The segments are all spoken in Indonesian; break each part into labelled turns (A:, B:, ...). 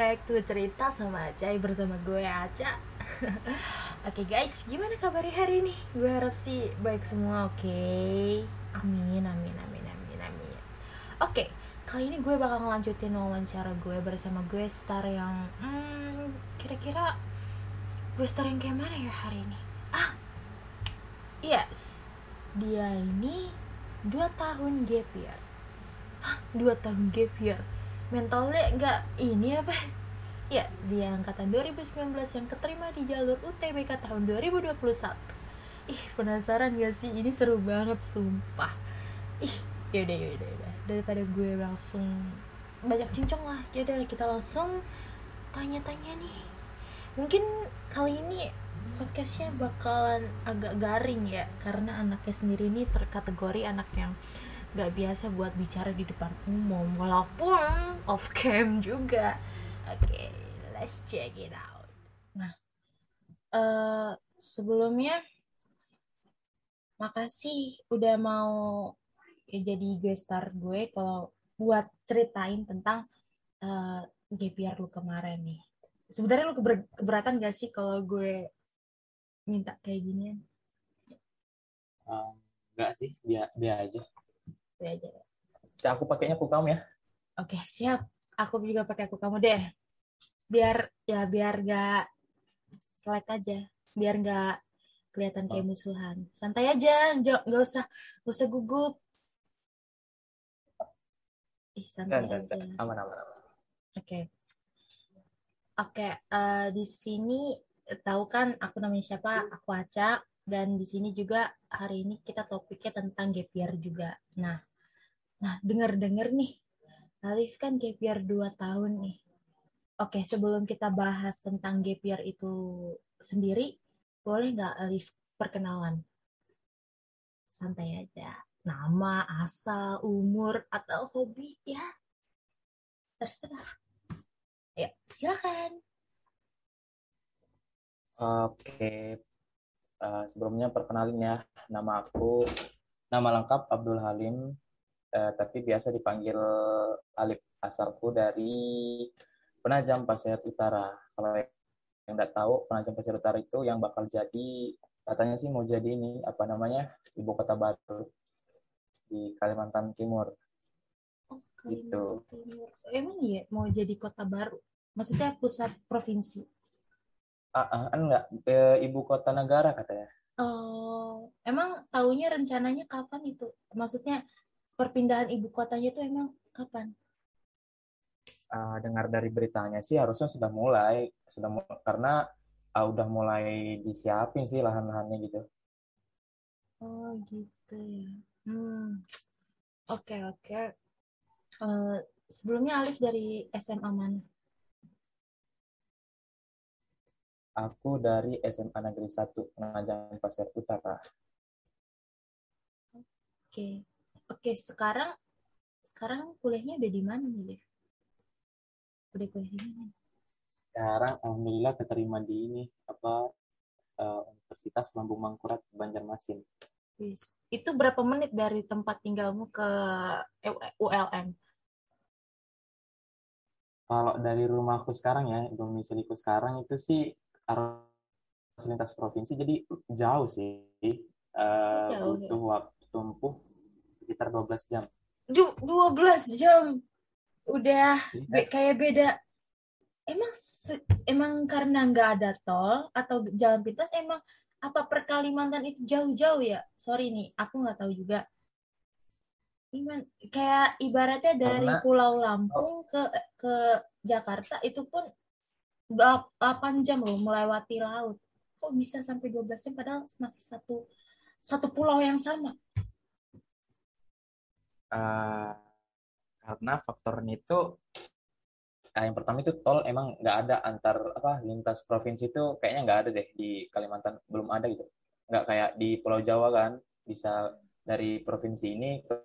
A: back to cerita sama Acai bersama gue Aca. Oke guys, gimana kabarnya hari ini? Gue harap sih baik semua, oke? Amin, amin, amin, amin, amin. Oke, kali ini gue bakal ngelanjutin wawancara gue bersama gue star yang hmm, Kira-kira gue star yang kayak mana ya hari ini? Ah, yes. Dia ini 2 tahun gap year. Hah, 2 tahun gap year mentalnya nggak ini apa? Ya dia angkatan 2019 yang keterima di jalur UTBK tahun 2021 ih penasaran gak sih? Ini seru banget sumpah. Ih yaudah yaudah yaudah. Daripada gue langsung banyak cincong lah. Yaudah kita langsung tanya-tanya nih. Mungkin kali ini podcastnya bakalan agak garing ya karena anaknya sendiri ini terkategori anak yang gak biasa buat bicara di depan umum walaupun off cam juga. Oke okay, let's check it out. Nah uh, sebelumnya makasih udah mau ya, jadi gue star gue kalau buat ceritain tentang uh, gap year lu kemarin nih. Sebenarnya lu keber keberatan gak sih kalau gue minta kayak ginian?
B: Um, enggak sih, biar biar aja
A: aja
B: ya. Aku pakainya aku kamu ya.
A: Oke, siap. Aku juga pakai aku kamu deh. Biar ya biar gak selek aja. Biar gak kelihatan kayak oh. musuhan. Santai aja, nggak usah nggak usah gugup. Ih, santai
B: dan, aja. Aman, aman, aman.
A: Oke. Okay. Oke, okay, uh, eh, di sini tahu kan aku namanya siapa? Aku Aca dan di sini juga hari ini kita topiknya tentang gap year juga. Nah, Nah, dengar-dengar nih, Alif kan gap year 2 tahun nih. Oke, sebelum kita bahas tentang gap year itu sendiri, boleh nggak Alif perkenalan? Santai aja. Nama, asal, umur, atau hobi, ya. Terserah. Ya, silakan.
B: Oke, uh, sebelumnya perkenalin ya, nama aku, nama lengkap Abdul Halim, uh, tapi biasa dipanggil Alif asalku dari Penajam Pasir Utara. Kalau yang nggak tahu, Penajam Pasir Utara itu yang bakal jadi katanya sih mau jadi ini apa namanya ibu kota baru di Kalimantan Timur.
A: Oh, gitu. Timur. Emang iya mau jadi kota baru? Maksudnya pusat provinsi?
B: Ah, uh, uh, enggak, e, ibu kota negara katanya.
A: Oh, emang tahunya rencananya kapan itu? Maksudnya perpindahan ibu kotanya itu emang kapan?
B: Uh, dengar dari beritanya sih harusnya sudah mulai, sudah mulai, karena uh, udah mulai disiapin sih lahan-lahannya gitu.
A: Oh gitu ya. Hmm. Oke okay, oke. Okay. Uh, sebelumnya Alif dari SMA mana?
B: Aku dari SMA Negeri 1 Penajam Pasir Utara.
A: Oke. Okay. Oke, sekarang sekarang kuliahnya udah di mana nih, Dev? Udah kuliah di mana?
B: Sekarang alhamdulillah keterima di ini apa uh, Universitas Lambung Mangkurat Banjarmasin.
A: Yes. Itu berapa menit dari tempat tinggalmu ke ULM?
B: Kalau dari rumahku sekarang ya, domisiliku sekarang itu sih harus lintas provinsi, jadi jauh sih. Uh, jauh, butuh ya? waktu tempuh sekitar 12 jam.
A: Du 12 jam. Udah be kayak beda. Emang emang karena nggak ada tol atau jalan pintas emang apa per Kalimantan itu jauh-jauh ya? Sorry nih, aku nggak tahu juga. Iman, kayak ibaratnya dari karena, Pulau Lampung oh. ke ke Jakarta itu pun 8 jam loh melewati laut. Kok bisa sampai 12 jam padahal masih satu satu pulau yang sama?
B: Uh, karena faktornya itu uh, yang pertama itu tol emang nggak ada antar apa lintas provinsi itu kayaknya nggak ada deh di Kalimantan belum ada gitu. Nggak kayak di Pulau Jawa kan bisa dari provinsi ini ke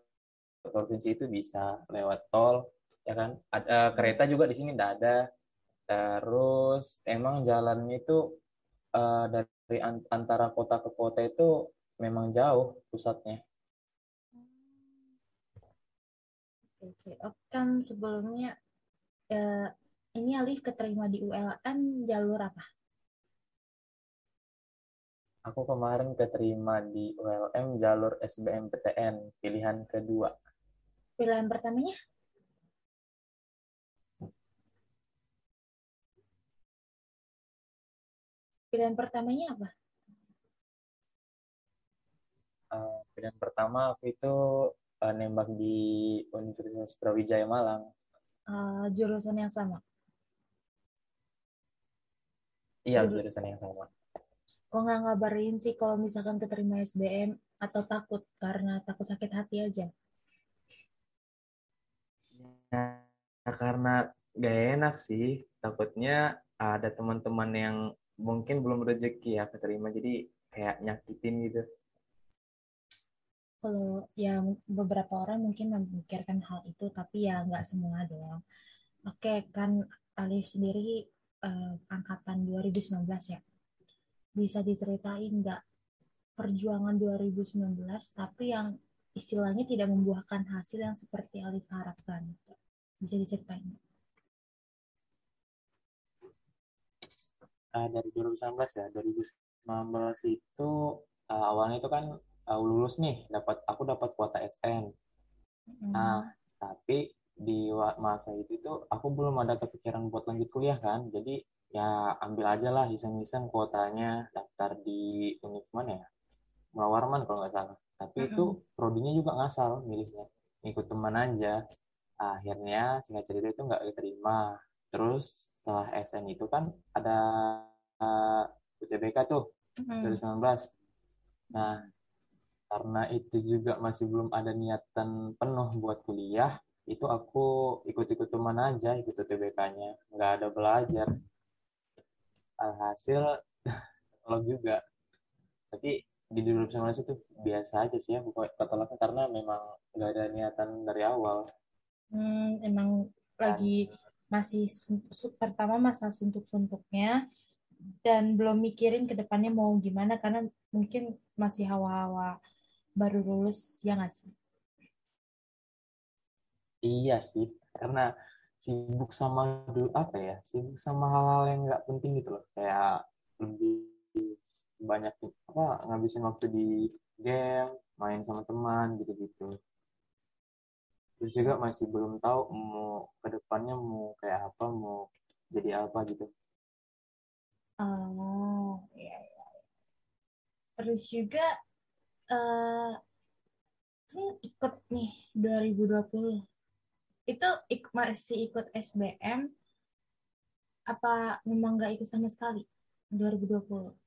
B: provinsi itu bisa lewat tol ya kan? Ada kereta juga di sini nggak ada. Terus emang jalannya itu uh, dari antara kota ke kota itu memang jauh pusatnya
A: oke. Oh, kan sebelumnya eh, ini Alif keterima di ULM jalur apa?
B: Aku kemarin keterima di ULM jalur SBMPTN pilihan kedua.
A: Pilihan pertamanya? Pilihan pertamanya apa?
B: Uh, pilihan pertama aku itu uh, nembak di Universitas Brawijaya Malang.
A: Uh, jurusan yang sama?
B: Iya, jurusan yang sama.
A: Kok nggak ngabarin sih kalau misalkan keterima SBM atau takut karena takut sakit hati aja?
B: Ya, karena gak enak sih. Takutnya ada teman-teman yang mungkin belum rezeki ya keterima, jadi kayak nyakitin gitu.
A: Kalau ya beberapa orang mungkin memikirkan hal itu, tapi ya nggak semua dong. Oke, kan Alif sendiri uh, angkatan 2019 ya. Bisa diceritain nggak perjuangan 2019 tapi yang istilahnya tidak membuahkan hasil yang seperti Alif harapkan. Bisa diceritain?
B: Uh, dari 2019 ya, 2019 itu uh, awalnya itu kan uh, lulus nih, dapat aku dapat kuota SN. Hmm. Nah, tapi di masa itu tuh aku belum ada kepikiran buat lanjut kuliah kan, jadi ya ambil aja lah iseng-iseng kuotanya daftar di univ mana ya Melawarman kalau nggak salah tapi mm -hmm. itu prodinya juga ngasal milihnya ikut teman aja akhirnya singkat cerita itu nggak diterima terus setelah SN itu kan ada uh, UTBK tuh mm -hmm. 2019 nah karena itu juga masih belum ada niatan penuh buat kuliah itu aku ikut-ikit teman aja ikut UTBK-nya nggak ada belajar. Alhasil kalau juga. Tapi di 2019 itu biasa aja sih ya buka ketolaknya karena memang nggak ada niatan dari awal.
A: Hmm, emang lagi masih pertama masa suntuk-suntuknya dan belum mikirin ke depannya mau gimana karena mungkin masih hawa-hawa baru lulus ya nggak sih?
B: Iya sih karena sibuk sama dulu apa ya sibuk sama hal-hal yang nggak penting gitu loh. Kayak lebih banyak apa ngabisin waktu di game main sama teman gitu-gitu. Terus juga masih belum tahu mau ke depannya mau kayak apa mau jadi apa gitu.
A: Oh iya, iya. terus juga uh, ikut nih 2020 itu ik masih ikut SBM apa memang nggak ikut sama sekali 2020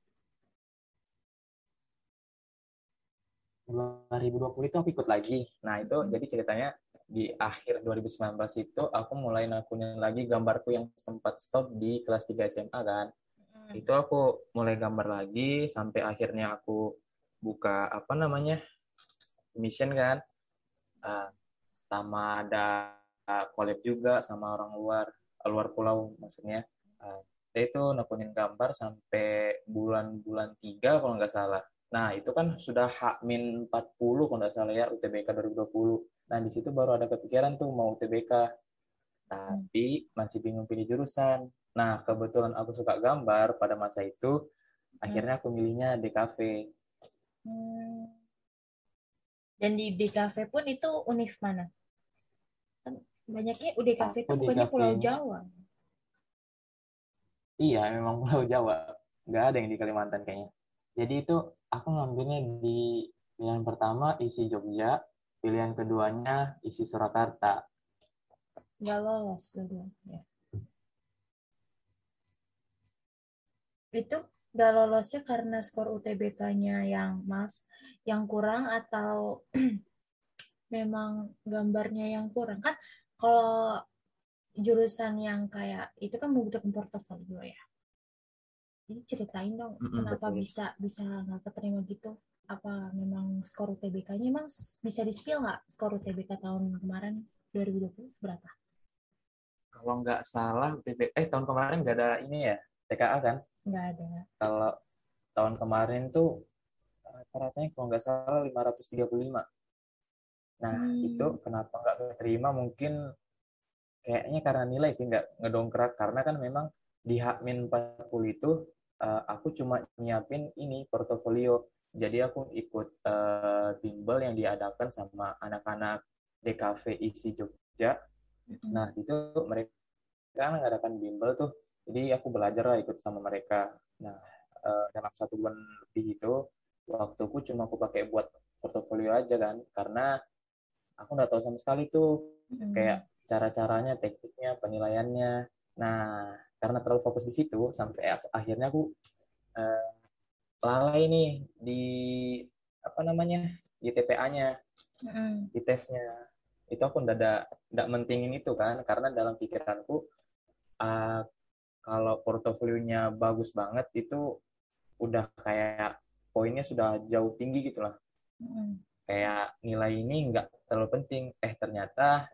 B: 2020 itu aku ikut lagi. Nah, itu hmm. jadi ceritanya di akhir 2019 itu aku mulai nakunin lagi gambarku yang sempat stop di kelas 3 SMA kan. Hmm. Itu aku mulai gambar lagi sampai akhirnya aku buka apa namanya? mission kan. Uh, sama ada collab juga sama orang luar luar pulau maksudnya. Uh, itu nekunin gambar sampai bulan-bulan tiga kalau nggak salah. Nah itu kan sudah hak min 40 kalau nggak salah ya UTBK 2020 nah di situ baru ada kepikiran tuh mau UTBK tapi masih bingung pilih jurusan. Nah kebetulan aku suka gambar pada masa itu akhirnya aku milihnya DKV hmm.
A: dan di DKV pun itu univ mana Banyaknya UDKV itu bukannya Pulau Jawa.
B: Iya, memang Pulau Jawa. Nggak ada yang di Kalimantan kayaknya. Jadi itu aku ngambilnya di pilihan pertama isi Jogja, pilihan keduanya isi Surakarta.
A: Nggak lolos dulu. Ya. Itu nggak lolosnya karena skor UTBK-nya yang maaf, yang kurang atau memang gambarnya yang kurang kan kalau jurusan yang kayak itu kan membutuhkan portofolio ya jadi ceritain dong mm -hmm, kenapa betul. bisa bisa nggak keterima gitu apa memang skor UTBK-nya emang bisa di spill nggak skor UTBK tahun kemarin 2020 berapa?
B: Kalau nggak salah UTBK eh tahun kemarin nggak ada ini ya TKA kan?
A: Nggak ada.
B: Kalau tahun kemarin tuh rata-ratanya kalau nggak salah 535. Nah, hmm. itu kenapa nggak keterima mungkin kayaknya karena nilai sih nggak ngedongkrak karena kan memang di Hakmin 40 itu uh, aku cuma nyiapin ini portofolio jadi aku ikut uh, bimbel yang diadakan sama anak-anak DKV isi Jogja nah itu mereka kan ngadakan bimbel tuh jadi aku belajar lah ikut sama mereka. Nah uh, dalam satu bulan lebih itu waktuku cuma aku pakai buat portofolio aja kan. Karena aku nggak tahu sama sekali tuh hmm. kayak cara-caranya tekniknya penilaiannya. Nah karena terlalu fokus di situ sampai akhirnya aku uh, lalai nih di apa namanya di TPA-nya hmm. di tesnya. Itu aku ndak ada ndak mentingin itu kan. Karena dalam pikiranku uh, kalau portofolionya bagus banget itu udah kayak poinnya sudah jauh tinggi gitu lah. Hmm. kayak nilai ini nggak terlalu penting. Eh ternyata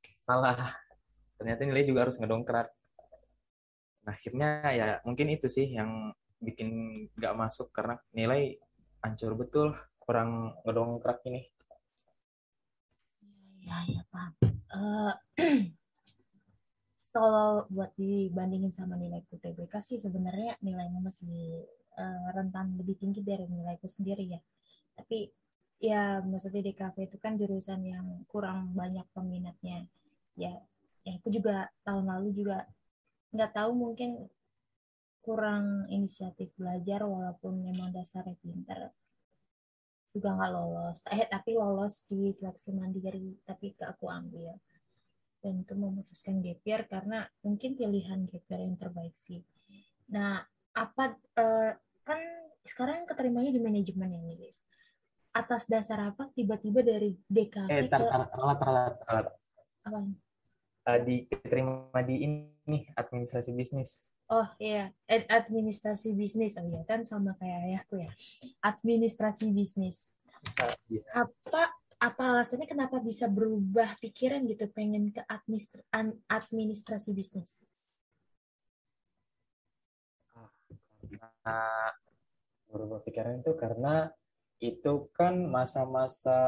B: salah. Ternyata nilai juga harus ngedongkrak. Nah akhirnya ya mungkin itu sih yang bikin nggak masuk karena nilai hancur betul. Kurang ngedongkrak ini.
A: Ya ya paham. Uh, kalau buat dibandingin sama nilai UTBK sih sebenarnya nilainya masih uh, rentan lebih tinggi dari nilaiku sendiri ya. Tapi ya maksudnya di kafe itu kan jurusan yang kurang banyak peminatnya. Ya ya aku juga tahun lalu juga nggak tahu mungkin kurang inisiatif belajar walaupun memang dasarnya pinter. Juga nggak lolos. Eh tapi lolos di seleksi mandiri tapi ke aku ambil dan itu memutuskan year karena mungkin pilihan year yang terbaik sih. Nah apa uh, kan sekarang keterimanya di manajemen ya nih atas dasar apa tiba-tiba dari DKV
B: eh, tar, tar, tar, tar, tar.
A: apa?
B: Uh, diterima di ini administrasi bisnis.
A: Oh iya. Administrasi bisnis. Oh iya kan sama kayak ayahku ya. Administrasi bisnis. Iya. apa apa alasannya kenapa bisa berubah pikiran gitu pengen ke administra administrasi bisnis
B: uh, berubah pikiran itu karena itu kan masa-masa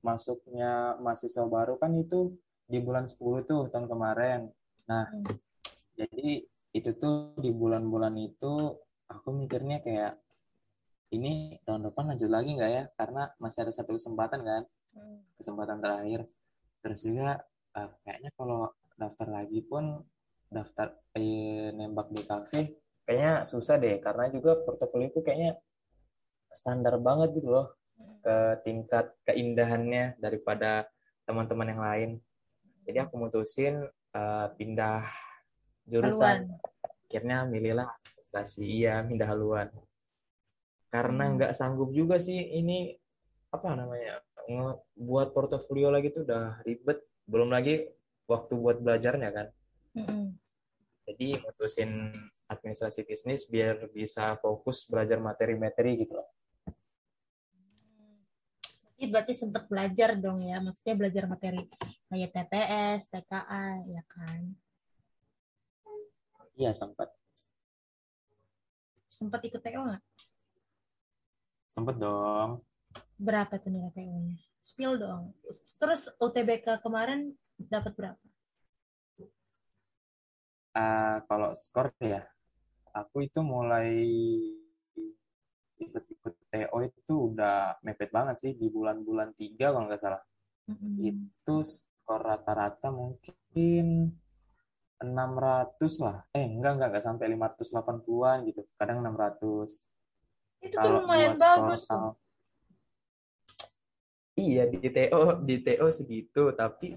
B: masuknya mahasiswa baru kan itu di bulan 10 tuh tahun kemarin. Nah, hmm. jadi itu tuh di bulan-bulan itu aku mikirnya kayak ini tahun depan lanjut lagi nggak ya? Karena masih ada satu kesempatan kan, hmm. kesempatan terakhir. Terus juga uh, kayaknya kalau daftar lagi pun daftar eh, nembak di kafe kayaknya susah deh karena juga portofolio itu kayaknya standar banget gitu loh ke tingkat keindahannya daripada teman-teman yang lain. Jadi aku mutusin uh, pindah jurusan. Haluan. Akhirnya milihlah administrasi. Iya, pindah haluan. Karena hmm. nggak hmm. sanggup juga sih ini apa namanya buat portofolio lagi tuh udah ribet. Belum lagi waktu buat belajarnya kan. Hmm. Jadi mutusin administrasi bisnis biar bisa fokus belajar materi-materi gitu loh.
A: Itu berarti sempat belajar dong ya, maksudnya belajar materi kayak TPS, TKA, ya kan?
B: Iya sempat.
A: Sempat ikut TO nggak?
B: Sempat dong.
A: Berapa tuh nilai TO-nya? Spill dong. Terus UTBK kemarin dapat berapa?
B: Uh, kalau skor ya, aku itu mulai ikut-ikut TO itu udah mepet banget sih di bulan-bulan tiga kalau nggak salah. Mm-hmm. Itu skor rata-rata mungkin 600 lah. Eh, enggak, enggak, enggak sampai 580-an gitu. Kadang 600.
A: Itu tuh lumayan bagus tuh.
B: Iya, di TO, di TO segitu. Tapi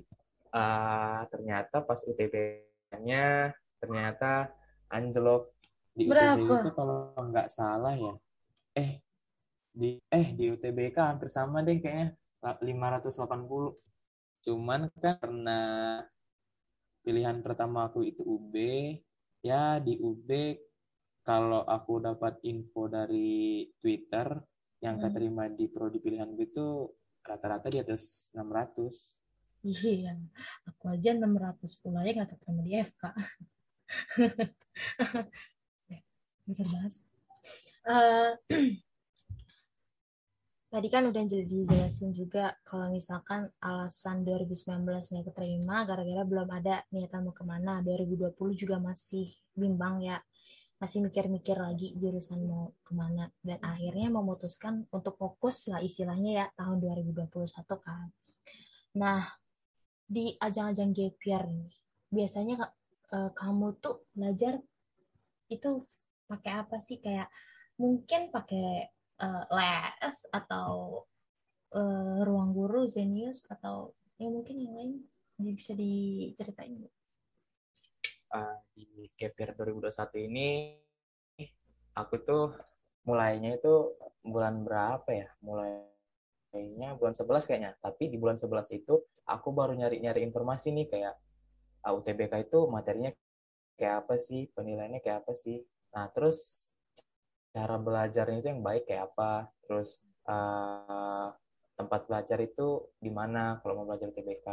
B: uh, ternyata pas UTB-nya ternyata anjlok di Berapa? UTB itu kalau nggak salah ya eh di eh di UTBK hampir sama deh kayaknya 580 cuman kan karena pilihan pertama aku itu UB ya di UB kalau aku dapat info dari Twitter yang hmm. keterima di prodi pilihan itu rata-rata di atas 600
A: iya aku aja 600 pula ya nggak keterima di FK bisa bahas uh, tadi kan udah dijelasin juga kalau misalkan alasan 2019 nggak keterima gara-gara belum ada niatan mau ke mana. 2020 juga masih bimbang ya masih mikir-mikir lagi jurusan mau ke mana. Dan akhirnya memutuskan untuk fokus lah istilahnya ya tahun 2021 kan. Nah di ajang-ajang gap year ini biasanya uh, kamu tuh belajar itu pakai apa sih? Kayak mungkin pakai uh, les atau uh, ruang guru Zenius atau ya mungkin yang lain bisa diceritain
B: uh, di gap year 2021 ini aku tuh mulainya itu bulan berapa ya? Mulainya bulan 11 kayaknya. Tapi di bulan 11 itu aku baru nyari-nyari informasi nih kayak UTBK itu materinya kayak apa sih? Penilaiannya kayak apa sih? Nah terus cara belajarnya itu yang baik kayak apa? Terus uh, tempat belajar itu di mana kalau mau belajar TBK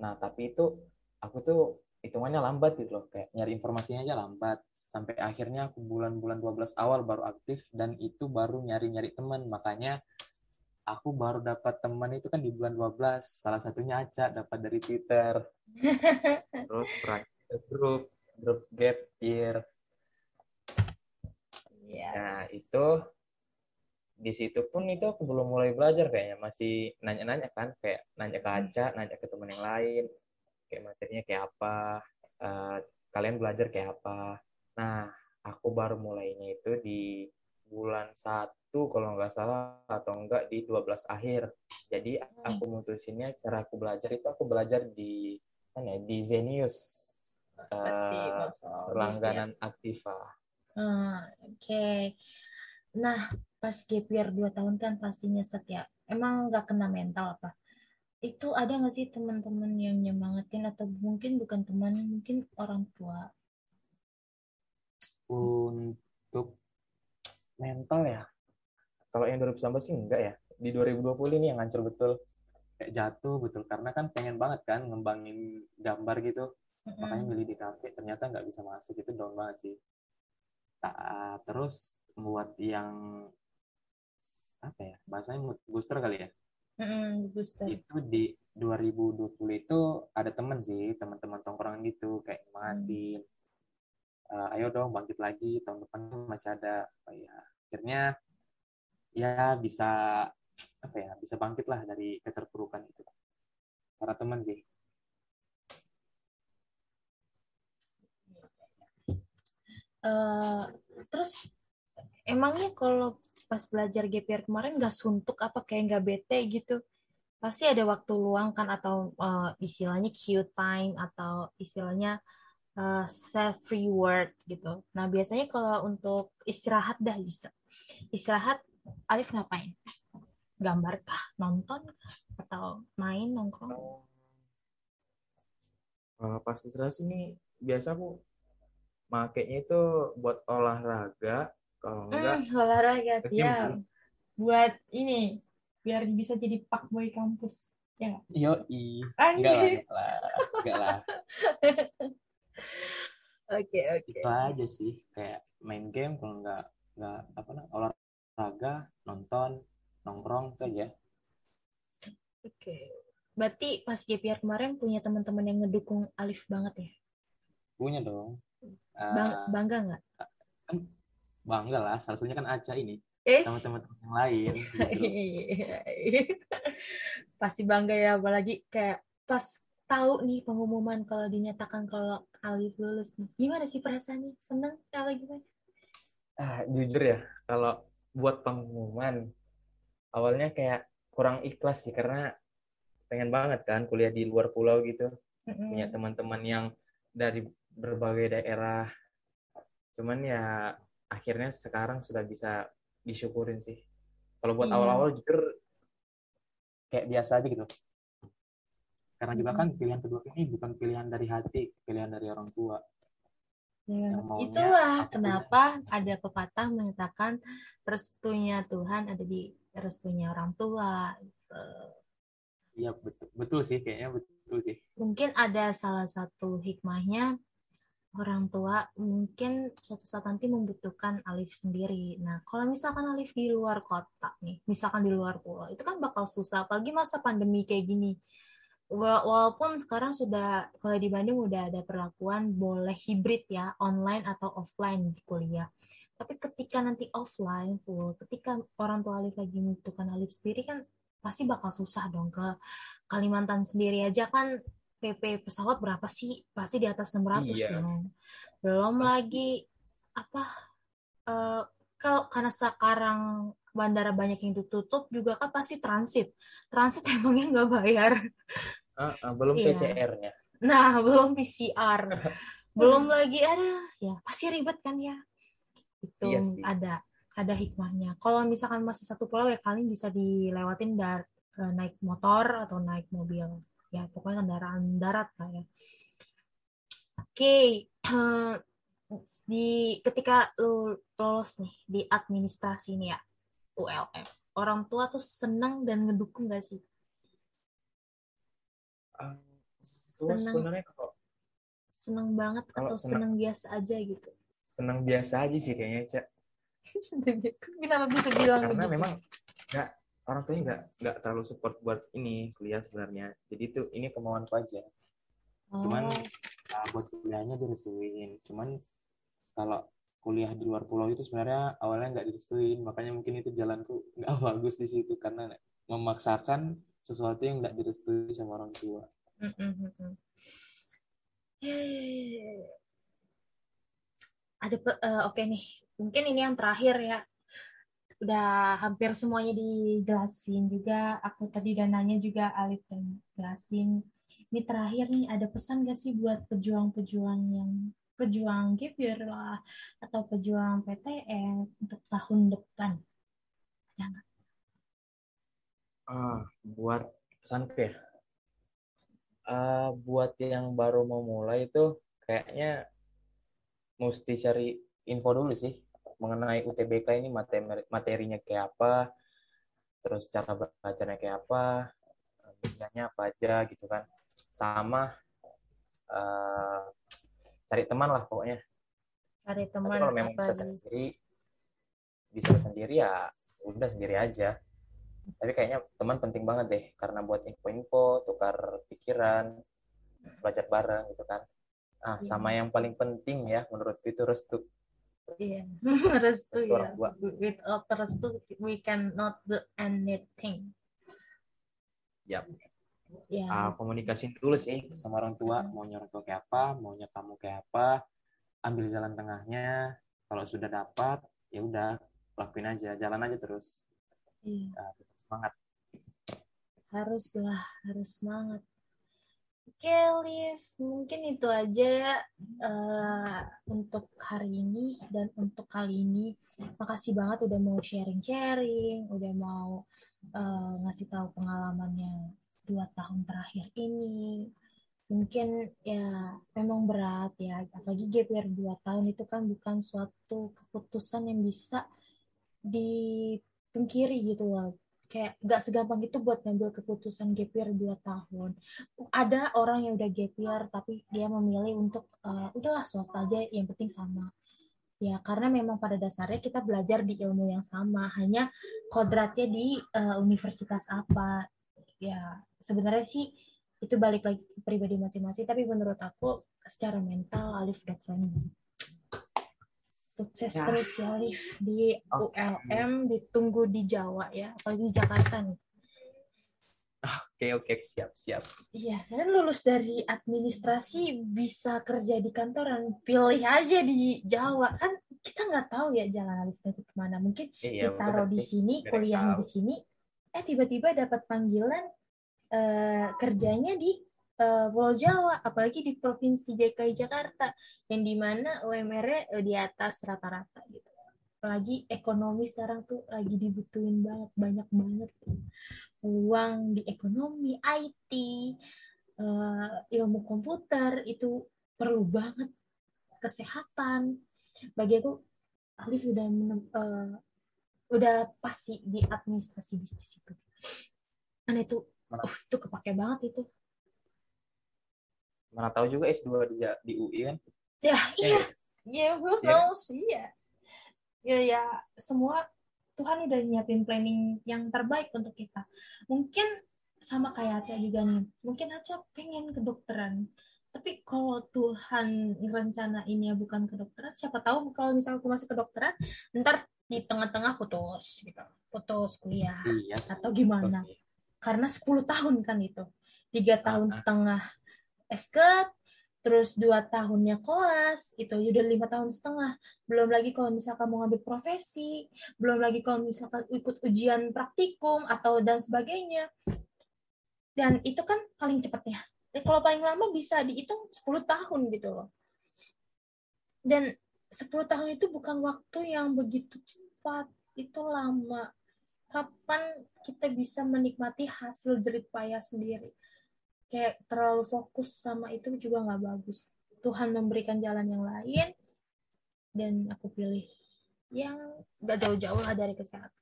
B: nah tapi itu aku tuh hitungannya lambat gitu loh. Kayak nyari informasinya aja lambat. Sampai akhirnya aku bulan-bulan 12 awal baru aktif dan itu baru nyari-nyari teman. Makanya aku baru dapat teman itu kan di bulan 12 salah satunya Aca dapat dari Twitter. Terus grup grup gap year. Yeah. Nah itu di situ pun itu aku belum mulai belajar kayaknya. Masih nanya-nanya kan kayak nanya ke Aca, hmm. nanya ke teman yang lain, kayak materinya kayak apa, uh, kalian belajar kayak apa. Nah aku baru mulainya itu di bulan satu kalau nggak salah atau enggak di 12 akhir. Jadi hmm. aku mutusinnya cara aku belajar itu aku belajar di mana ya, di Zenius. Uh, langganan ya. Aktiva.
A: Hmm, Oke. Okay. Nah, pas gap year 2 tahun kan pasti nyesek ya. Emang nggak kena mental apa? Itu ada nggak sih teman-teman yang nyemangatin atau mungkin bukan teman, mungkin orang tua?
B: Untuk mental ya. Kalau yang 2019 sih enggak ya. Di 2020 ini yang hancur betul. Kayak jatuh betul. Karena kan pengen banget kan ngembangin gambar gitu. Mm -hmm. Makanya milih di kafe. Ternyata nggak bisa masuk. Itu down banget sih uh, terus buat yang apa ya bahasanya booster kali ya
A: mm, booster.
B: Itu di 2020 itu ada temen sih teman-teman tongkrongan gitu kayak nyemangatin mm. uh, ayo dong bangkit lagi tahun depan masih ada. Oh, ya akhirnya ya bisa apa ya bisa bangkit lah dari keterpurukan itu. Para teman sih.
A: Uh, terus emangnya kalau pas belajar GPR kemarin nggak suntuk apa kayak nggak bete gitu. Pasti ada waktu luang kan atau uh, istilahnya cute time atau istilahnya uh, self reward gitu. Nah biasanya kalau untuk istirahat dah istirahat Alif ngapain? Gambar kah? Nonton atau main nongkrong?
B: Uh, pas istirahat sini biasa aku makainya itu buat olahraga kalau enggak
A: hmm, olahraga siap. buat ini biar bisa jadi pak boy kampus ya nggak?
B: Yo i. Enggak lah enggak lah.
A: Oke oke.
B: Itu aja sih kayak main game kalau enggak enggak apa namanya olahraga nonton nongkrong itu aja.
A: Oke. Okay. berarti pas JPR kemarin punya teman-teman yang ngedukung Alif banget ya?
B: Punya dong.
A: Bang, uh, bangga nggak?
B: Kan bangga lah, salah satunya kan Aca ini. Yes. Sama teman-teman yang lain.
A: Gitu. Pasti bangga ya, apalagi kayak pas tahu nih pengumuman kalau dinyatakan kalau Alif lulus nih. Gimana sih perasaannya? Seneng kalau gimana?
B: Ah, jujur ya, kalau buat pengumuman awalnya kayak kurang ikhlas sih karena pengen banget kan kuliah di luar pulau gitu. Mm -hmm. Punya teman-teman yang dari berbagai daerah cuman ya akhirnya sekarang sudah bisa disyukurin sih kalau buat awal awal-awal jujur kayak biasa aja gitu karena juga kan pilihan kedua ini bukan pilihan dari hati pilihan dari orang tua
A: ya, itulah kenapa punya. ada pepatah mengatakan restunya Tuhan ada di restunya orang tua gitu.
B: Iya betul betul sih kayaknya betul sih.
A: Mungkin ada salah satu hikmahnya orang tua mungkin suatu saat nanti membutuhkan Alif sendiri. Nah, kalau misalkan Alif di luar kota nih, misalkan di luar pulau, itu kan bakal susah, apalagi masa pandemi kayak gini. Walaupun sekarang sudah, kalau di Bandung udah ada perlakuan boleh hibrid ya, online atau offline di kuliah. Tapi ketika nanti offline full, ketika orang tua Alif lagi membutuhkan Alif sendiri kan pasti bakal susah dong ke Kalimantan sendiri aja kan PP pesawat berapa sih? Pasti di atas 600 iya. dong. Belum Pasti. lagi apa uh, kalau karena sekarang bandara banyak yang ditutup juga kan pasti transit. Transit emangnya nggak bayar.
B: Uh, uh, belum iya. PCR-nya.
A: Nah, belum PCR. belum lagi ada ya pasti ribet kan ya. Itu iya ada ada hikmahnya. Kalau misalkan masih satu pulau ya kalian bisa dilewatin dari uh, naik motor atau naik mobil ya pokoknya kendaraan darat lah ya. Oke okay. di ketika lu lolos nih di administrasi ini ya ULM orang tua tuh senang dan ngedukung gak sih?
B: Uh, senang. sebenarnya kok
A: senang banget atau senang biasa aja gitu?
B: senang biasa aja sih kayaknya cak.
A: Kenapa bisa bilang
B: karena begitu? memang nggak orang tuanya nggak nggak terlalu support buat ini kuliah sebenarnya. Jadi itu ini kemauanku aja. Oh. cuman uh, buat kuliahnya direstuin. Cuman kalau kuliah di luar pulau itu sebenarnya awalnya nggak direstuin. Makanya mungkin itu jalanku nggak bagus di situ. Karena memaksakan sesuatu yang nggak direstui sama orang tua.
A: Ada uh, oke okay nih, mungkin ini yang terakhir ya udah hampir semuanya dijelasin juga. Aku tadi dananya juga Alif dan jelasin. Ini terakhir nih ada pesan gak sih buat pejuang-pejuang yang pejuang GPR lah atau pejuang PTN untuk tahun depan? Ada nggak?
B: Uh, buat pesan ya? Uh, buat yang baru mau mulai itu kayaknya mesti cari info dulu sih mengenai UTBK ini materi materinya kayak apa, terus cara bacanya kayak apa, bidangnya apa aja gitu kan. Sama uh, cari teman lah pokoknya.
A: Cari teman.
B: Tapi kalau memang bisa sendiri, bisa sendiri ya udah sendiri aja. Tapi kayaknya teman penting banget deh, karena buat info-info, tukar pikiran, belajar bareng gitu kan. Nah, sama iya. yang paling penting ya menurut itu restu
A: Iya, restu ya. Without restu, we cannot do anything.
B: Yap. Ya. Uh, komunikasi dulu sih sama orang tua, maunya orang tua kayak apa, maunya kamu kayak apa, ambil jalan tengahnya. Kalau sudah dapat, ya udah lakuin aja, jalan aja terus. Iya. Uh, semangat.
A: Haruslah, harus semangat. Oke, Liv, mungkin itu aja uh, untuk hari ini dan untuk kali ini. Makasih banget udah mau sharing-sharing, udah mau uh, ngasih tahu pengalamannya dua tahun terakhir ini. Mungkin ya memang berat ya, apalagi gap year dua tahun itu kan bukan suatu keputusan yang bisa dipungkiri gitu loh kayak gak segampang itu buat ngambil keputusan gap year 2 tahun. Ada orang yang udah gap year tapi dia memilih untuk uh, udahlah swasta aja yang penting sama. Ya, karena memang pada dasarnya kita belajar di ilmu yang sama, hanya kodratnya di uh, universitas apa. Ya, sebenarnya sih itu balik lagi ke pribadi masing-masing, tapi menurut aku secara mental Alif udah keren sukses ya. terus ya Alif di okay. ULM ditunggu di Jawa ya apalagi di Jakarta nih
B: Oke okay, oke okay. siap siap.
A: Iya kan lulus dari administrasi bisa kerja di kantoran pilih aja di Jawa kan kita nggak tahu ya jalan Alif nanti ke mana mungkin iya, ditaruh di sini kuliahnya di sini eh tiba-tiba dapat panggilan uh, kerjanya di uh, Pulau Jawa, apalagi di Provinsi DKI Jakarta, yang di mana UMR-nya uh, di atas rata-rata gitu. Apalagi ekonomi sekarang tuh lagi dibutuhin banget, banyak banget uang di ekonomi, IT, uh, eh, ilmu komputer itu perlu banget, kesehatan. Bagi aku, Alif udah uh, udah pasti di administrasi bisnis itu. Kan itu, uh, itu kepake banget itu
B: mana tahu juga S2 di, di UI kan
A: ya iya
B: gitu.
A: ya who
B: Iya.
A: knows iya ya ya semua Tuhan udah nyiapin planning yang terbaik untuk kita mungkin sama kayak Aca juga nih mungkin Aca pengen kedokteran tapi kalau Tuhan ngerencanainnya bukan kedokteran siapa tahu kalau misalnya aku masuk kedokteran ntar di tengah-tengah putus gitu putus kuliah
B: Iya sih.
A: atau gimana
B: sih.
A: karena 10 tahun kan itu tiga tahun
B: Ah, ah.
A: setengah esket terus dua tahunnya koas itu udah lima tahun setengah. Belum lagi kalau misalkan mau ngambil profesi belum lagi kalau misalkan ikut ujian praktikum atau dan sebagainya. Dan itu kan paling cepatnya Dan kalau paling lama bisa dihitung 10 tahun gitu loh. Dan 10 tahun itu bukan waktu yang begitu cepat itu lama. Kapan kita bisa menikmati hasil jerih payah sendiri kayak terlalu fokus sama itu juga nggak bagus. Tuhan memberikan jalan yang lain dan aku pilih yang nggak jauh-jauh lah dari kesehatan.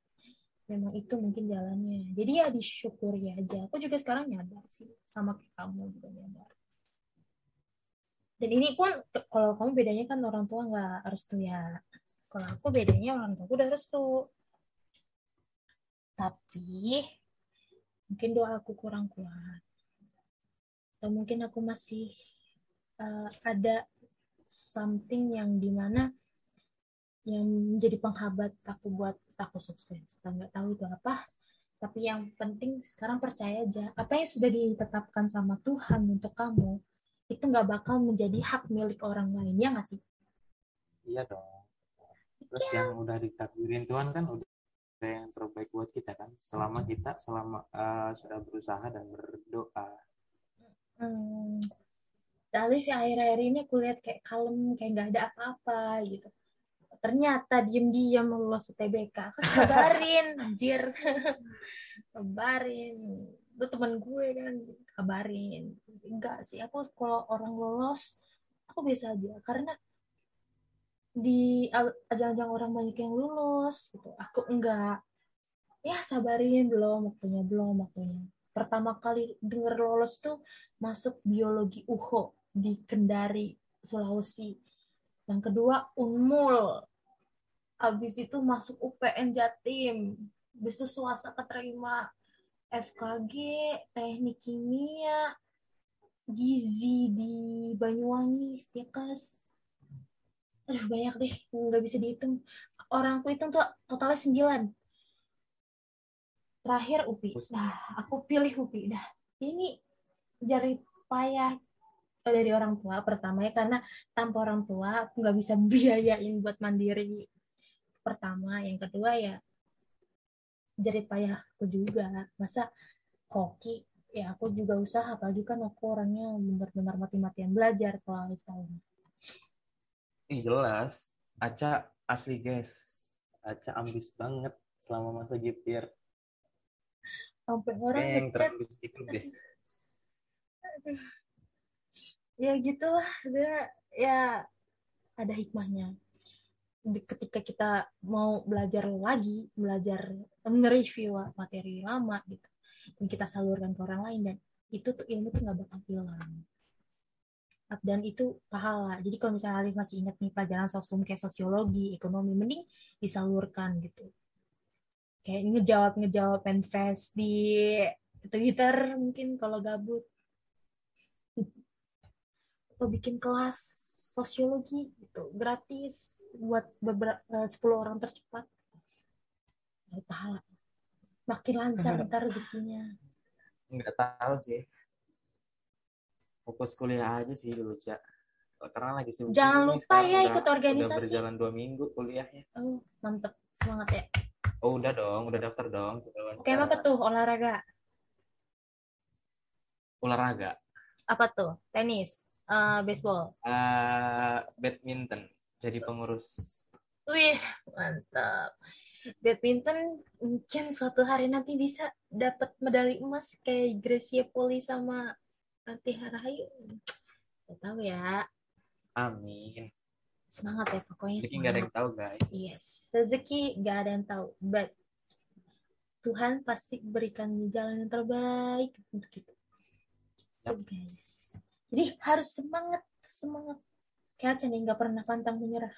A: Memang itu mungkin jalannya. Jadi ya disyukuri aja. Aku juga sekarang nyadar sih sama kamu juga nyadar. Dan ini pun kalau kamu bedanya kan orang tua nggak restu ya. Kalau aku bedanya orang tua udah restu. Tapi mungkin doa aku kurang kuat atau mungkin aku masih uh, ada something yang di mana yang menjadi penghambat aku buat aku sukses. Kita nggak tahu itu apa. Tapi yang penting sekarang percaya aja. Apa yang sudah ditetapkan sama Tuhan untuk kamu itu nggak bakal menjadi hak milik orang lain. Ya nggak sih?
B: Iya dong. Terus yang udah ditakdirin Tuhan kan udah yang terbaik buat kita kan. Selama kita selama eh, sudah berusaha dan berdoa.
A: Hmm, Alif ya akhir-akhir ini aku lihat kayak kalem kayak nggak ada apa-apa gitu. Ternyata diem-diem lulus UTBK aku kabarin anjir. Kabarin. Lu teman gue kan kabarin. Enggak sih aku kalau orang lolos aku biasa aja. Karena di ajang-ajang orang banyak yang lulus gitu. Aku enggak. Ya sabarin belum waktunya belum waktunya pertama kali denger lolos tuh masuk biologi UHO di Kendari Sulawesi. Yang kedua Unmul. Habis itu masuk UPN Jatim. Habis itu swasta keterima FKG teknik kimia gizi di Banyuwangi Stikes aduh banyak deh nggak bisa dihitung. Orangku hitung tuh totalnya sembilan terakhir UPI. Nah aku pilih UPI. Dah ini jari payah dari orang tua pertama ya karena tanpa orang tua aku nggak bisa biayain buat mandiri. Pertama yang kedua ya jerit payahku juga. Masa hoki? Ya aku juga usaha apalagi kan aku orangnya benar-benar mati-matian belajar kalau akhir tahun.
B: Ih, jelas. Aca asli guys. Aca ambis banget selama masa gift year
A: sampai orang
B: yang itu deh.
A: Ya gitulah dia ya ada hikmahnya. Ketika kita mau belajar lagi belajar nge-review materi lama gitu dan kita salurkan ke orang lain dan itu tuh ilmu tuh nggak bakal hilang. Dan itu pahala. Jadi kalau misalnya Alif masih ingat nih pelajaran sosum kayak sosiologi ekonomi mending disalurkan gitu kayak ngejawab ngejawab fanfest di Twitter mungkin kalau gabut. Atau bikin kelas sosiologi gitu gratis buat beberapa sepuluh orang tercepat. Dari pahala. Makin lancar ntar rezekinya.
B: Nggak tahu sih. Fokus kuliah aja sih dulu cak. Karena lagi sibuk
A: Jangan lupa ya
B: udah-
A: ikut organisasi.
B: udah berjalan dua minggu kuliahnya.
A: Oh mantep. Semangat ya
B: oh udah dong udah daftar dong
A: oke apa tuh olahraga?
B: Olahraga.
A: Apa tuh tenis eh baseball?
B: Eh, badminton jadi pengurus.
A: Wih mantap. Badminton mungkin suatu hari nanti bisa dapat medali emas kayak Gracia Poli sama Ranti Harahayu. Gak tahu ya.
B: Amin
A: semangat ya pokoknya
B: jadi nggak ada yang tahu guys.
A: Yes rezeki gak ada yang tahu but Tuhan pasti berikan jalan yang terbaik untuk kita.
B: Yap.
A: Gitu, guys. Jadi harus semangat semangat. Kayak nih nggak pernah pantang menyerah.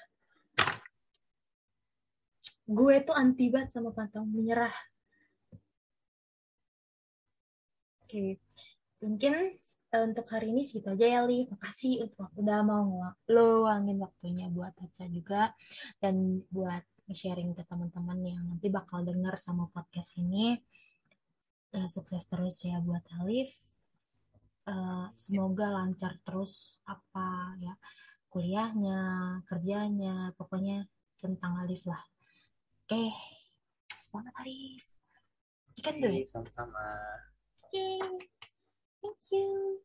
A: Gue tuh anti banget sama pantang menyerah. Oke mungkin uh, untuk hari ini segitu aja ya Li. Makasih untuk udah mau luangin waktunya buat Aca juga dan buat sharing ke teman-teman yang nanti bakal denger sama podcast ini. Uh, sukses terus ya buat Alif. Uh, semoga lancar terus apa ya kuliahnya kerjanya pokoknya tentang Alif lah. Oke semangat Alif. Ikan dulu.
B: Sama-sama.
A: Yay. Thank you